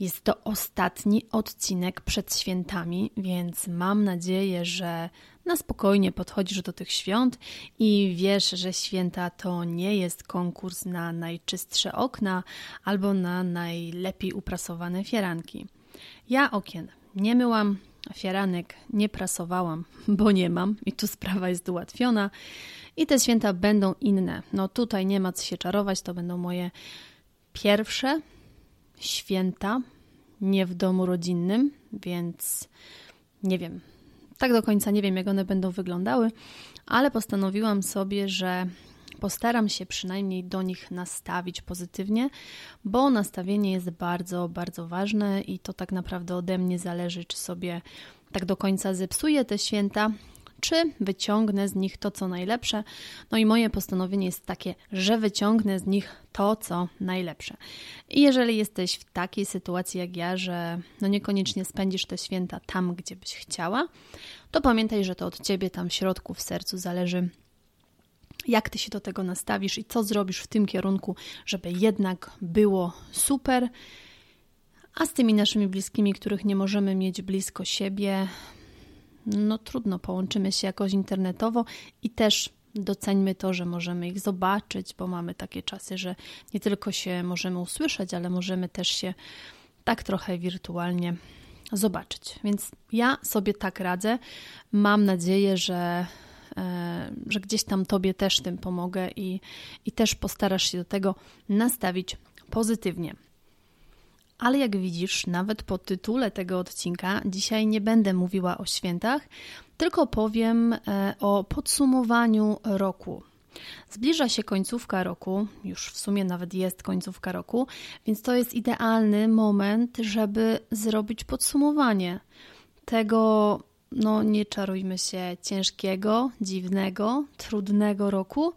Jest to ostatni odcinek przed świętami, więc mam nadzieję, że na spokojnie podchodzisz do tych świąt i wiesz, że święta to nie jest konkurs na najczystsze okna albo na najlepiej uprasowane firanki. Ja okien nie myłam, fiaranek nie prasowałam, bo nie mam i tu sprawa jest ułatwiona. I te święta będą inne. No tutaj nie ma co się czarować, to będą moje pierwsze święta, nie w domu rodzinnym, więc nie wiem. Tak do końca nie wiem, jak one będą wyglądały, ale postanowiłam sobie, że postaram się przynajmniej do nich nastawić pozytywnie, bo nastawienie jest bardzo, bardzo ważne i to tak naprawdę ode mnie zależy, czy sobie tak do końca zepsuję te święta, czy wyciągnę z nich to, co najlepsze. No i moje postanowienie jest takie, że wyciągnę z nich to, co najlepsze. I jeżeli jesteś w takiej sytuacji jak ja, że no niekoniecznie spędzisz te święta tam, gdzie byś chciała, to pamiętaj, że to od ciebie tam w środku, w sercu zależy, jak ty się do tego nastawisz i co zrobisz w tym kierunku, żeby jednak było super. A z tymi naszymi bliskimi, których nie możemy mieć blisko siebie, no trudno, połączymy się jakoś internetowo i też doceńmy to, że możemy ich zobaczyć, bo mamy takie czasy, że nie tylko się możemy usłyszeć, ale możemy też się tak trochę wirtualnie zobaczyć. Więc ja sobie tak radzę. Mam nadzieję, że, e, że gdzieś tam Tobie też tym pomogę i, i też postarasz się do tego nastawić pozytywnie. Ale jak widzisz, nawet po tytule tego odcinka, dzisiaj nie będę mówiła o świętach, tylko powiem e, o podsumowaniu roku. Zbliża się końcówka roku, już w sumie nawet jest końcówka roku, więc to jest idealny moment, żeby zrobić podsumowanie tego, no nie czarujmy się, ciężkiego, dziwnego, trudnego roku,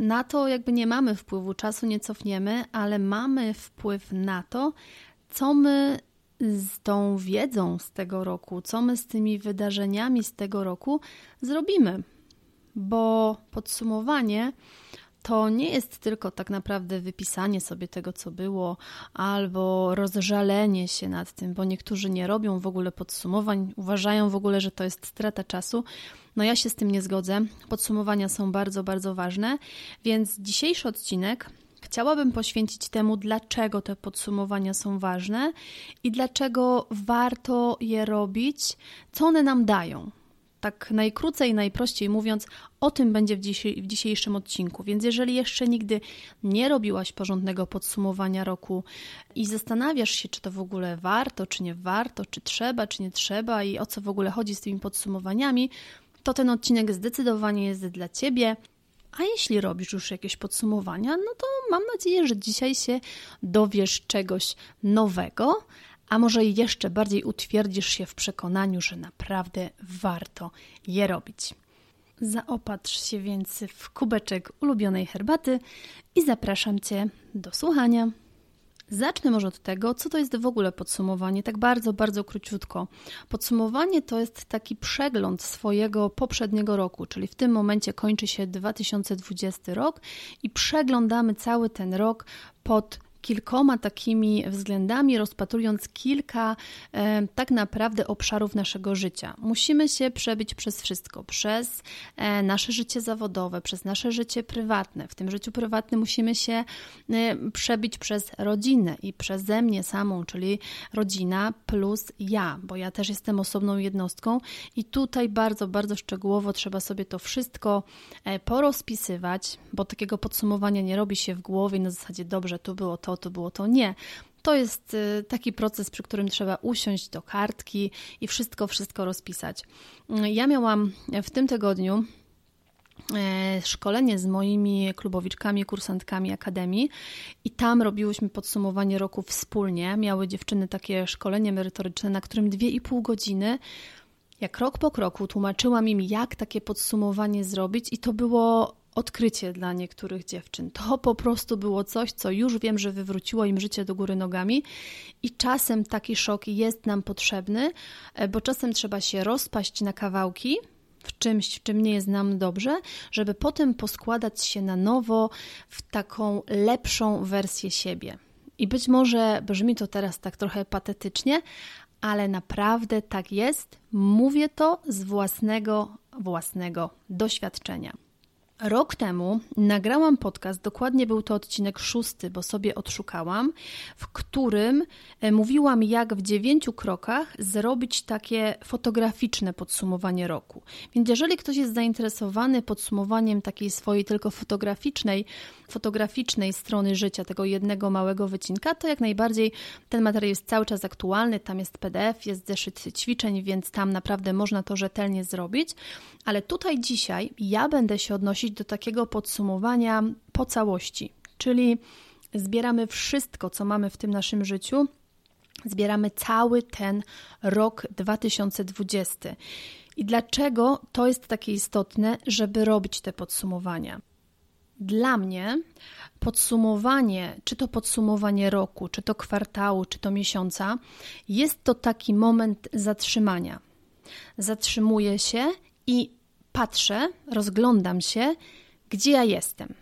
na to jakby nie mamy wpływu, czasu nie cofniemy, ale mamy wpływ na to, co my z tą wiedzą z tego roku, co my z tymi wydarzeniami z tego roku zrobimy. Bo podsumowanie to nie jest tylko tak naprawdę wypisanie sobie tego, co było, albo rozżalenie się nad tym, bo niektórzy nie robią w ogóle podsumowań, uważają w ogóle, że to jest strata czasu. No ja się z tym nie zgodzę. Podsumowania są bardzo, bardzo ważne, więc dzisiejszy odcinek chciałabym poświęcić temu, dlaczego te podsumowania są ważne i dlaczego warto je robić, co one nam dają. Tak najkrócej, najprościej mówiąc, o tym będzie w, w dzisiejszym odcinku. Więc jeżeli jeszcze nigdy nie robiłaś porządnego podsumowania roku i zastanawiasz się, czy to w ogóle warto, czy nie warto, czy trzeba, czy nie trzeba i o co w ogóle chodzi z tymi podsumowaniami, to ten odcinek zdecydowanie jest dla Ciebie. A jeśli robisz już jakieś podsumowania, no to mam nadzieję, że dzisiaj się dowiesz czegoś nowego, a może jeszcze bardziej utwierdzisz się w przekonaniu, że naprawdę warto je robić. Zaopatrz się więc w kubeczek ulubionej herbaty i zapraszam Cię do słuchania. Zacznę może od tego, co to jest w ogóle podsumowanie, tak bardzo, bardzo króciutko. Podsumowanie to jest taki przegląd swojego poprzedniego roku, czyli w tym momencie kończy się 2020 rok i przeglądamy cały ten rok pod kilkoma takimi względami, rozpatrując kilka e, tak naprawdę obszarów naszego życia. Musimy się przebić przez wszystko, przez e, nasze życie zawodowe, przez nasze życie prywatne. W tym życiu prywatnym musimy się e, przebić przez rodzinę i przeze mnie samą, czyli rodzina plus ja, bo ja też jestem osobną jednostką i tutaj bardzo, bardzo szczegółowo trzeba sobie to wszystko e, porozpisywać, bo takiego podsumowania nie robi się w głowie na zasadzie dobrze, tu było to, to było to. Nie. To jest y, taki proces, przy którym trzeba usiąść do kartki i wszystko, wszystko rozpisać. Mm, ja miałam w tym tygodniu e, szkolenie z moimi klubowiczkami, kursantkami Akademii i tam robiłyśmy podsumowanie roku wspólnie. Miały dziewczyny takie szkolenie merytoryczne, na którym 2,5 godziny jak krok po kroku tłumaczyłam im, jak takie podsumowanie zrobić, i to było odkrycie dla niektórych dziewczyn. To po prostu było coś, co już wiem, że wywróciło im życie do góry nogami, i czasem taki szok jest nam potrzebny, e, bo czasem trzeba się rozpaść na kawałki. W czymś, w czym nie jest nam dobrze, żeby potem poskładać się na nowo w taką lepszą wersję siebie. I być może brzmi to teraz tak trochę patetycznie, ale naprawdę tak jest. Mówię to z własnego, własnego doświadczenia. Rok temu nagrałam podcast, dokładnie był to odcinek szósty, bo sobie odszukałam, w którym e, mówiłam, jak w dziewięciu krokach zrobić takie fotograficzne podsumowanie roku. Więc jeżeli ktoś jest zainteresowany podsumowaniem takiej swojej tylko fotograficznej, fotograficznej strony życia, tego jednego małego wycinka, to jak najbardziej ten materiał jest cały czas aktualny. Tam jest PDF, jest zeszyt ćwiczeń, więc tam naprawdę można to rzetelnie zrobić. Ale tutaj dzisiaj ja będę się odnosić do takiego podsumowania po całości, czyli zbieramy wszystko, co mamy w tym naszym życiu. Zbieramy cały ten rok 2020. I dlaczego to jest takie istotne, żeby robić te podsumowania? Dla mnie podsumowanie, czy to podsumowanie roku, czy to kwartału, czy to miesiąca, jest to taki moment zatrzymania. Zatrzymuję się i patrzę, rozglądam się, gdzie ja jestem.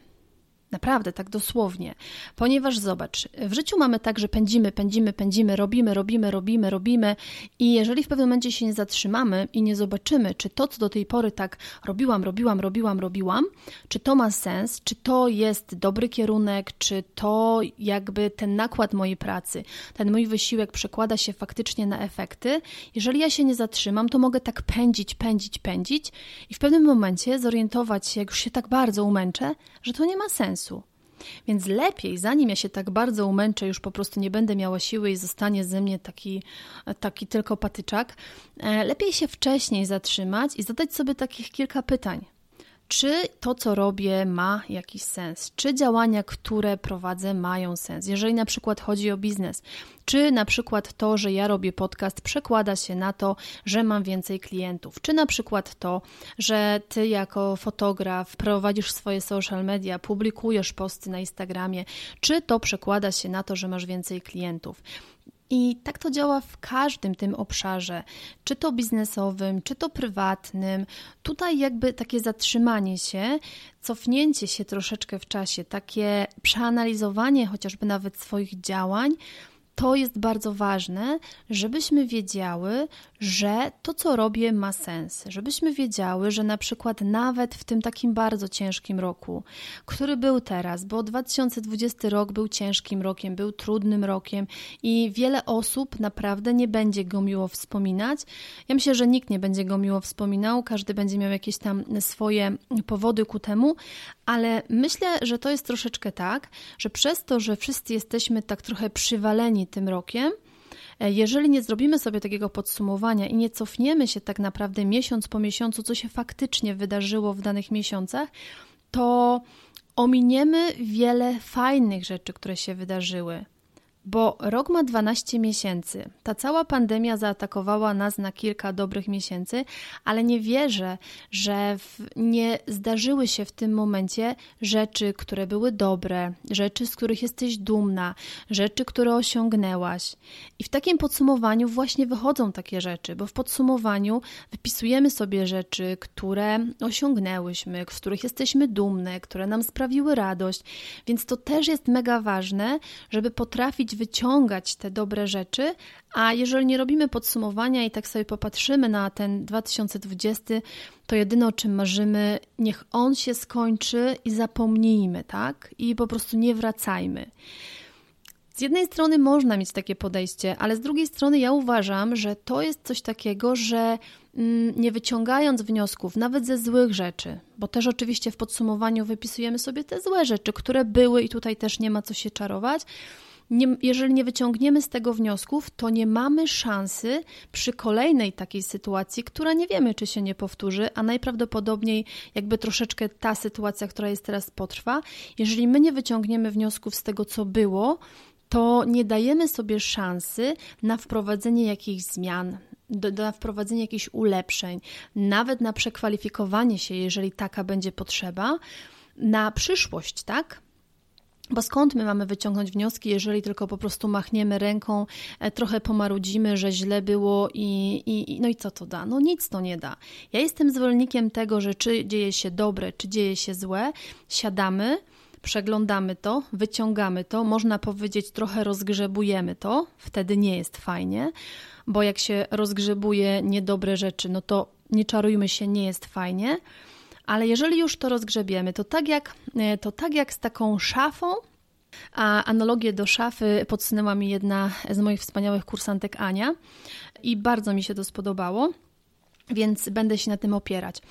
Naprawdę, tak dosłownie. Ponieważ zobacz, w życiu mamy tak, że pędzimy, pędzimy, pędzimy, robimy, robimy, robimy, robimy i jeżeli w pewnym momencie się nie zatrzymamy i nie zobaczymy, czy to, co do tej pory tak robiłam, robiłam, robiłam, robiłam, czy to ma sens, czy to jest dobry kierunek, czy to jakby ten nakład mojej pracy, ten mój wysiłek przekłada się faktycznie na efekty, jeżeli ja się nie zatrzymam, to mogę tak pędzić, pędzić, pędzić i w pewnym momencie zorientować się, jak już się tak bardzo umęczę, że to nie ma sensu sensu. Więc lepiej, zanim ja się tak bardzo umęczę, już po prostu nie będę miała siły i zostanie ze mnie taki, taki tylko patyczak, e, lepiej się wcześniej zatrzymać i zadać sobie takich kilka pytań czy to, co robię, ma jakiś sens, czy działania, które prowadzę, mają sens. Jeżeli na przykład chodzi o biznes, czy na przykład to, że ja robię podcast, przekłada się na to, że mam więcej klientów, czy na przykład to, że ty jako fotograf prowadzisz swoje social media, publikujesz posty na Instagramie, czy to przekłada się na to, że masz więcej klientów. I tak to działa w każdym tym obszarze, czy to biznesowym, czy to prywatnym. Tutaj jakby takie zatrzymanie się, cofnięcie się troszeczkę w czasie, takie przeanalizowanie chociażby nawet swoich działań, to jest bardzo ważne, żebyśmy wiedziały, że to, co robię, ma sens. Żebyśmy wiedziały, że na przykład nawet w tym takim bardzo ciężkim roku, który był teraz, bo 2020 rok był ciężkim rokiem, był trudnym rokiem i wiele osób naprawdę nie będzie go miło wspominać. Ja myślę, że nikt nie będzie go miło wspominał, każdy będzie miał jakieś tam swoje powody ku temu, ale myślę, że to jest troszeczkę tak, że przez to, że wszyscy jesteśmy tak trochę przywaleni tym rokiem, jeżeli nie zrobimy sobie takiego podsumowania i nie cofniemy się tak naprawdę miesiąc po miesiącu, co się faktycznie wydarzyło w danych miesiącach, to ominiemy wiele fajnych rzeczy, które się wydarzyły. Bo rok ma 12 miesięcy. Ta cała pandemia zaatakowała nas na kilka dobrych miesięcy, ale nie wierzę, że w, nie zdarzyły się w tym momencie rzeczy, które były dobre, rzeczy, z których jesteś dumna, rzeczy, które osiągnęłaś. I w takim podsumowaniu właśnie wychodzą takie rzeczy, bo w podsumowaniu wypisujemy sobie rzeczy, które osiągnęłyśmy, z których jesteśmy dumne, które nam sprawiły radość, więc to też jest mega ważne, żeby potrafić wyciągać te dobre rzeczy, a jeżeli nie robimy podsumowania i tak sobie popatrzymy na ten 2020, to jedyne o czym marzymy, niech on się skończy i zapomnijmy, tak? I po prostu nie wracajmy. Z jednej strony można mieć takie podejście, ale z drugiej strony ja uważam, że to jest coś takiego, że mm, nie wyciągając wniosków nawet ze złych rzeczy, bo też oczywiście w podsumowaniu wypisujemy sobie te złe rzeczy, które były i tutaj też nie ma co się czarować, nie, jeżeli nie wyciągniemy z tego wniosków, to nie mamy szansy przy kolejnej takiej sytuacji, która nie wiemy, czy się nie powtórzy, a najprawdopodobniej jakby troszeczkę ta sytuacja, która jest teraz, potrwa. Jeżeli my nie wyciągniemy wniosków z tego, co było, to nie dajemy sobie szansy na wprowadzenie jakichś zmian, do, do jakichś ulepszeń, nawet na przekwalifikowanie się, jeżeli taka będzie potrzeba, na przyszłość, tak? Bo skąd my mamy wyciągnąć wnioski, jeżeli tylko po prostu machniemy ręką, e, trochę pomarudzimy, że źle było i, i, no i co to da? No nic to nie da. Ja jestem zwolennikiem tego, że czy dzieje się dobre, czy dzieje się złe, siadamy, przeglądamy to, wyciągamy to, można powiedzieć trochę rozgrzebujemy to, wtedy nie jest fajnie, bo jak się rozgrzebuje niedobre rzeczy, no to nie czarujmy się, nie jest fajnie ale jeżeli już to rozgrzebiemy, to tak jak, e, to tak jak z taką szafą, a analogię do szafy podsunęła mi jedna z moich wspaniałych kursantek Ania i bardzo mi się to spodobało, więc będę się na tym opierać.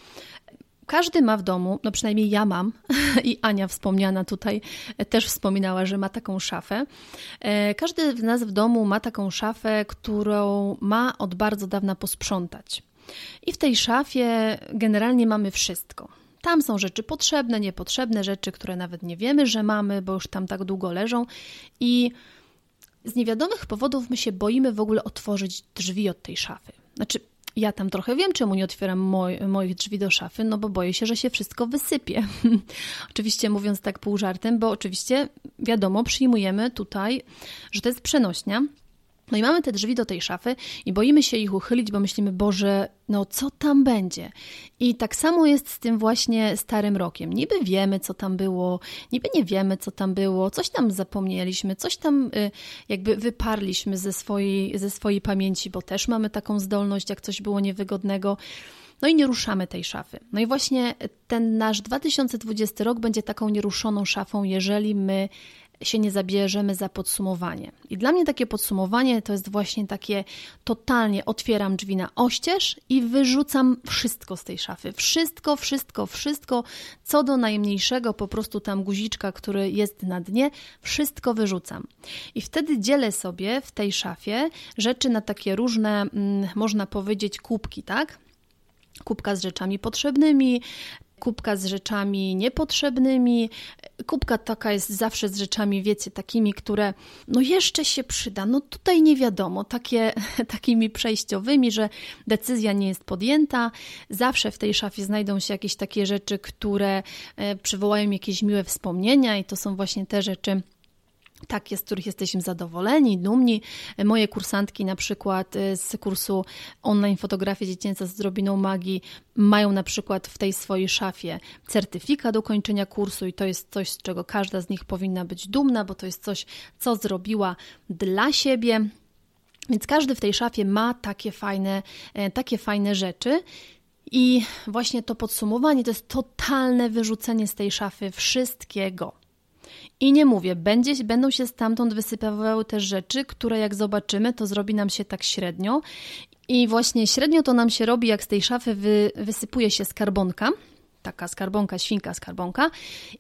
Każdy ma w domu, no przynajmniej ja mam, i Ania wspomniana tutaj też wspominała, że ma taką szafę. E, każdy z nas w domu ma taką szafę, którą ma od bardzo dawna posprzątać. I w tej szafie generalnie mamy wszystko. Tam są rzeczy potrzebne, niepotrzebne, rzeczy, które nawet nie wiemy, że mamy, bo już tam tak długo leżą. I z niewiadomych powodów my się boimy w ogóle otworzyć drzwi od tej szafy. Znaczy, ja tam trochę wiem, czemu nie otwieram moj, moich drzwi do szafy, no bo boję się, że się wszystko wysypie. oczywiście mówiąc tak pół żartem, bo oczywiście wiadomo, przyjmujemy tutaj, że to jest przenośnia, no i mamy te drzwi do tej szafy i boimy się ich uchylić, bo myślimy, Boże, no co tam będzie? I tak samo jest z tym właśnie starym rokiem. Niby wiemy, co tam było, niby nie wiemy, co tam było, coś tam zapomnieliśmy, coś tam y, jakby wyparliśmy ze swojej, ze swojej pamięci, bo też mamy taką zdolność, jak coś było niewygodnego. No i nie ruszamy tej szafy. No i właśnie ten nasz 2020 rok będzie taką nieruszoną szafą, jeżeli my się nie zabierzemy za podsumowanie. I dla mnie takie podsumowanie to jest właśnie takie totalnie otwieram drzwi na oścież i wyrzucam wszystko z tej szafy. Wszystko, wszystko, wszystko, co do najmniejszego po prostu tam guziczka, który jest na dnie, wszystko wyrzucam. I wtedy dzielę sobie w tej szafie rzeczy na takie różne, mm, można powiedzieć, kubki, tak? kubka z rzeczami potrzebnymi, kubka z rzeczami niepotrzebnymi. Kubka taka jest zawsze z rzeczami, wiecie, takimi, które no jeszcze się przyda. No tutaj nie wiadomo, takie, takimi przejściowymi, że decyzja nie jest podjęta. Zawsze w tej szafie znajdą się jakieś takie rzeczy, które e, przywołają jakieś miłe wspomnienia i to są właśnie te rzeczy, takie, z których jesteśmy zadowoleni, dumni. Moje kursantki na przykład y, z kursu online fotografia dziecięca z drobiną magii mają na przykład w tej swojej szafie certyfikat do kończenia kursu i to jest coś, z czego każda z nich powinna być dumna, bo to jest coś, co zrobiła dla siebie. Więc każdy w tej szafie ma takie fajne, e, takie fajne rzeczy. I właśnie to podsumowanie to jest totalne wyrzucenie z tej szafy wszystkiego. I nie mówię, będzie, będą się stamtąd wysypywały też rzeczy, które jak zobaczymy, to zrobi nam się tak średnio. I właśnie średnio to nam się robi, jak z tej szafy wy, wysypuje się skarbonka, taka skarbonka, świnka skarbonka,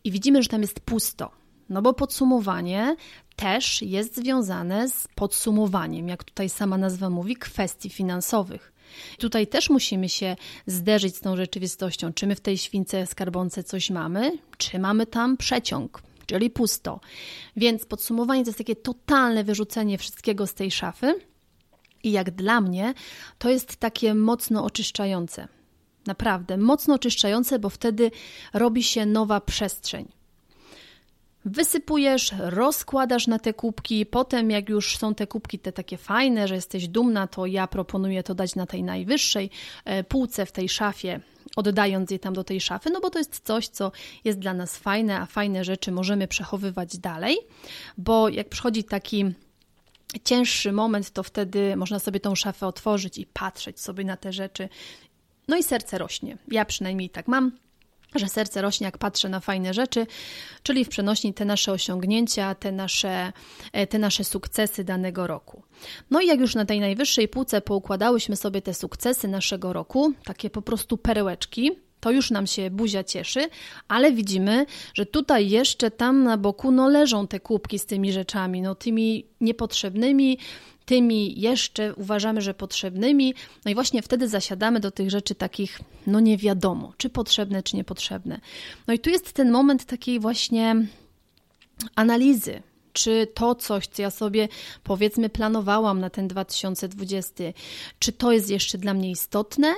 i widzimy, że tam jest pusto. No bo podsumowanie też jest związane z podsumowaniem, jak tutaj sama nazwa mówi, kwestii finansowych. Tutaj też musimy się zderzyć z tą rzeczywistością, czy my w tej śwince skarbonce coś mamy, czy mamy tam przeciąg, czyli pusto. Więc podsumowanie to jest takie totalne wyrzucenie wszystkiego z tej szafy. I jak dla mnie, to jest takie mocno oczyszczające. Naprawdę, mocno oczyszczające, bo wtedy robi się nowa przestrzeń. Wysypujesz, rozkładasz na te kubki, potem jak już są te kubki te takie fajne, że jesteś dumna, to ja proponuję to dać na tej najwyższej e, półce w tej szafie, oddając je tam do tej szafy, no bo to jest coś, co jest dla nas fajne, a fajne rzeczy możemy przechowywać dalej, bo jak przychodzi taki cięższy moment, to wtedy można sobie tą szafę otworzyć i patrzeć sobie na te rzeczy. No i serce rośnie. Ja przynajmniej tak mam że serce rośnie, jak patrzę na fajne rzeczy, czyli w przenośni te nasze osiągnięcia, te nasze, e, te nasze sukcesy danego roku. No i jak już na tej najwyższej półce poukładałyśmy sobie te sukcesy naszego roku, takie po prostu perełeczki, to już nam się buzia cieszy, ale widzimy, że tutaj jeszcze tam na boku no leżą te kubki z tymi rzeczami, no tymi niepotrzebnymi, tymi jeszcze uważamy, że potrzebnymi. No i właśnie wtedy zasiadamy do tych rzeczy takich, no nie wiadomo, czy potrzebne, czy niepotrzebne. No i tu jest ten moment takiej właśnie analizy, czy to coś, co ja sobie powiedzmy planowałam na ten 2020, czy to jest jeszcze dla mnie istotne,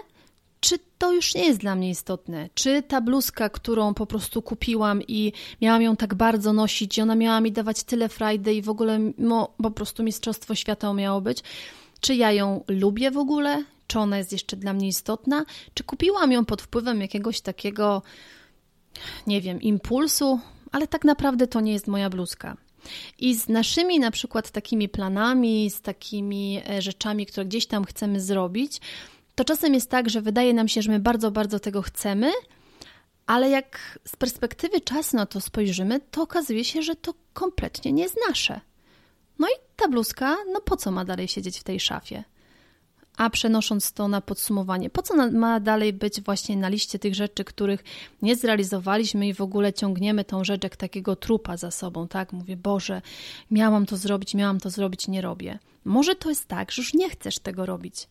to już nie jest dla mnie istotne. Czy ta bluzka, którą po prostu kupiłam i miałam ją tak bardzo nosić, i ona miała mi dawać tyle frajdy i w ogóle po prostu mistrzostwo świata miało być, czy ja ją lubię w ogóle? Czy ona jest jeszcze dla mnie istotna? Czy kupiłam ją pod wpływem jakiegoś takiego, nie wiem, impulsu, ale tak naprawdę to nie jest moja bluzka. I z naszymi na przykład takimi planami, z takimi e, rzeczami, które gdzieś tam chcemy zrobić, to czasem jest tak, że wydaje nam się, że my bardzo, bardzo tego chcemy, ale jak z perspektywy czasu na to spojrzymy, to okazuje się, że to kompletnie nie jest nasze. No i ta bluzka, no po co ma dalej siedzieć w tej szafie? A przenosząc to na podsumowanie, po co ma dalej być właśnie na liście tych rzeczy, których nie zrealizowaliśmy i w ogóle ciągniemy tą rzecz jak takiego trupa za sobą, tak? Mówię, Boże, miałam to zrobić, miałam to zrobić, nie robię. Może to jest tak, że już nie chcesz tego robić.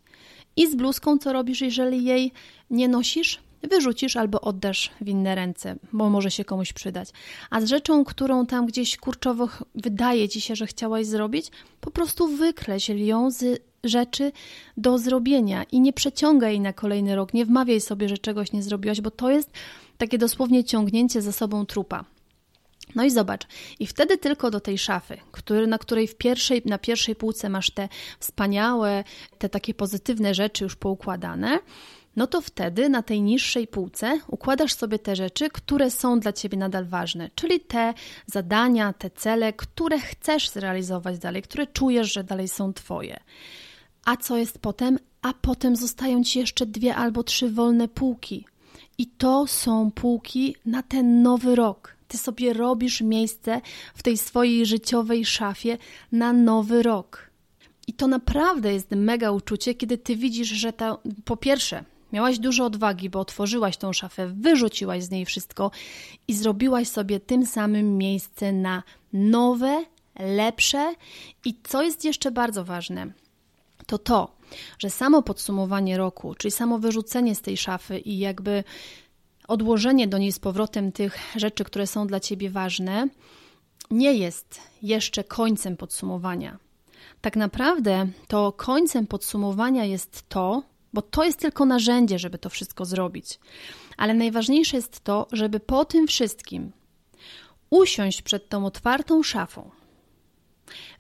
I z bluzką co robisz, jeżeli jej nie nosisz? Wyrzucisz albo oddasz w inne ręce, bo może się komuś przydać. A z rzeczą, którą tam gdzieś kurczowo wydaje ci się, że chciałaś zrobić, po prostu wykreśl ją z rzeczy do zrobienia i nie przeciągaj jej na kolejny rok. Nie wmawiaj sobie, że czegoś nie zrobiłaś, bo to jest takie dosłownie ciągnięcie za sobą trupa. No i zobacz, i wtedy tylko do tej szafy, który, na której w pierwszej, na pierwszej półce masz te wspaniałe, te takie pozytywne rzeczy już poukładane, no to wtedy na tej niższej półce układasz sobie te rzeczy, które są dla ciebie nadal ważne, czyli te zadania, te cele, które chcesz zrealizować dalej, które czujesz, że dalej są twoje. A co jest potem? A potem zostają ci jeszcze dwie albo trzy wolne półki. I to są półki na ten nowy rok ty sobie robisz miejsce w tej swojej życiowej szafie na nowy rok. I to naprawdę jest mega uczucie, kiedy ty widzisz, że ta, po pierwsze, miałaś dużo odwagi, bo otworzyłaś tą szafę, wyrzuciłaś z niej wszystko i zrobiłaś sobie tym samym miejsce na nowe, lepsze i co jest jeszcze bardzo ważne, to to, że samo podsumowanie roku, czyli samo wyrzucenie z tej szafy i jakby odłożenie do niej z powrotem tych rzeczy, które są dla ciebie ważne, nie jest jeszcze końcem podsumowania. Tak naprawdę to końcem podsumowania jest to, bo to jest tylko narzędzie, żeby to wszystko zrobić. Ale najważniejsze jest to, żeby po tym wszystkim usiąść przed tą otwartą szafą,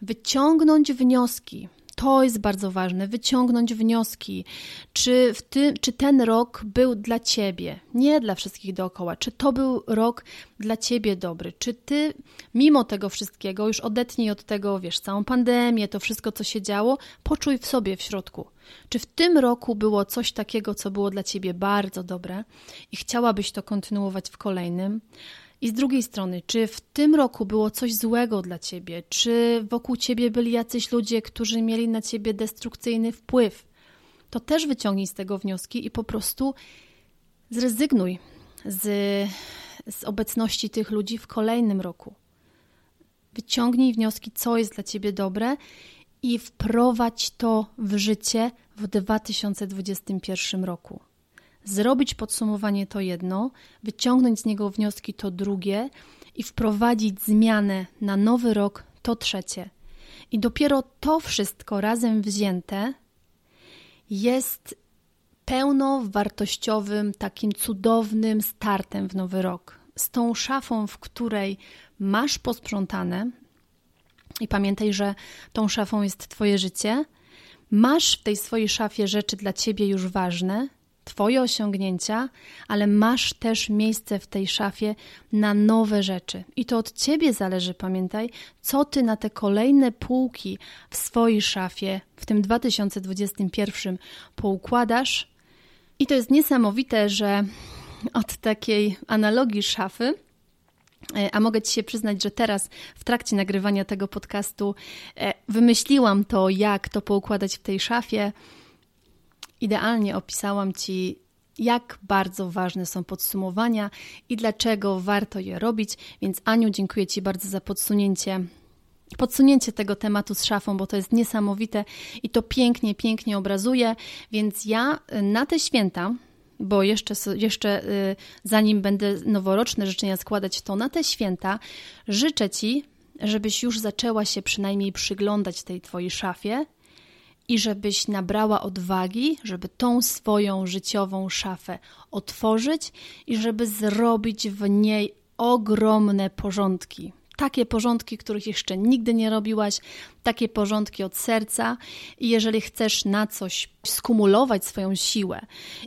wyciągnąć wnioski, to jest bardzo ważne, wyciągnąć wnioski, czy, w ty, czy ten rok był dla ciebie, nie dla wszystkich dookoła, czy to był rok dla ciebie dobry, czy ty mimo tego wszystkiego już odetnij od tego, wiesz, całą pandemię, to wszystko, co się działo, poczuj w sobie w środku. Czy w tym roku było coś takiego, co było dla ciebie bardzo dobre i chciałabyś to kontynuować w kolejnym? I z drugiej strony, czy w tym roku było coś złego dla ciebie? Czy wokół ciebie byli jacyś ludzie, którzy mieli na ciebie destrukcyjny wpływ? To też wyciągnij z tego wnioski i po prostu zrezygnuj z, z obecności tych ludzi w kolejnym roku. Wyciągnij wnioski, co jest dla ciebie dobre i wprowadź to w życie w 2021 roku. Zrobić podsumowanie to jedno, wyciągnąć z niego wnioski to drugie i wprowadzić zmianę na nowy rok, to trzecie. I dopiero to wszystko razem wzięte jest pełnowartościowym, takim cudownym startem w nowy rok. Z tą szafą, w której masz posprzątane, i pamiętaj, że tą szafą jest Twoje życie, masz w tej swojej szafie rzeczy dla Ciebie już ważne, Twoje osiągnięcia, ale masz też miejsce w tej szafie na nowe rzeczy. I to od Ciebie zależy, pamiętaj, co Ty na te kolejne półki w swojej szafie w tym 2021 poukładasz. I to jest niesamowite, że od takiej analogii szafy e, a mogę Ci się przyznać, że teraz w trakcie nagrywania tego podcastu e, wymyśliłam to, jak to poukładać w tej szafie idealnie opisałam Ci, jak bardzo ważne są podsumowania i dlaczego warto je robić. Więc Aniu, dziękuję Ci bardzo za podsunięcie podsunięcie tego tematu z szafą, bo to jest niesamowite i to pięknie, pięknie obrazuje. Więc ja y, na te święta, bo jeszcze, jeszcze y, zanim będę noworoczne życzenia składać, to na te święta życzę Ci, żebyś już zaczęła się przynajmniej przyglądać tej Twojej szafie i żebyś nabrała odwagi, żeby tą swoją życiową szafę otworzyć i żeby zrobić w niej ogromne porządki. Takie porządki, których jeszcze nigdy nie robiłaś, takie porządki od serca. I jeżeli chcesz na coś skumulować swoją siłę,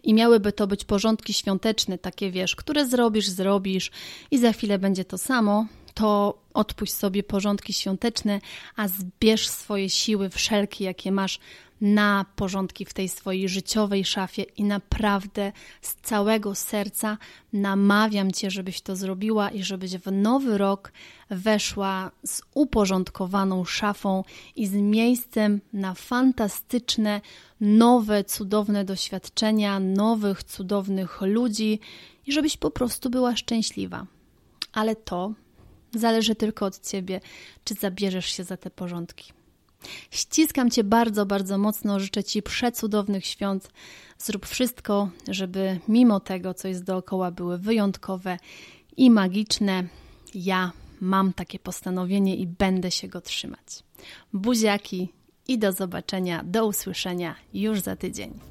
i miałyby to być porządki świąteczne, takie wiesz, które zrobisz, zrobisz, i za chwilę będzie to samo, to odpuść sobie porządki świąteczne, a zbierz swoje siły wszelkie, jakie masz na porządki w tej swojej życiowej szafie i naprawdę z całego serca namawiam Cię, żebyś to zrobiła i żebyś w nowy rok weszła z uporządkowaną szafą i z miejscem na fantastyczne, nowe, cudowne doświadczenia, nowych, cudownych ludzi i żebyś po prostu była szczęśliwa. Ale to Zależy tylko od ciebie, czy zabierzesz się za te porządki. Ściskam cię bardzo, bardzo mocno. Życzę ci przecudownych świąt. Zrób wszystko, żeby mimo tego, co jest dookoła, były wyjątkowe i magiczne. Ja mam takie postanowienie i będę się go trzymać. Buziaki i do zobaczenia, do usłyszenia już za tydzień.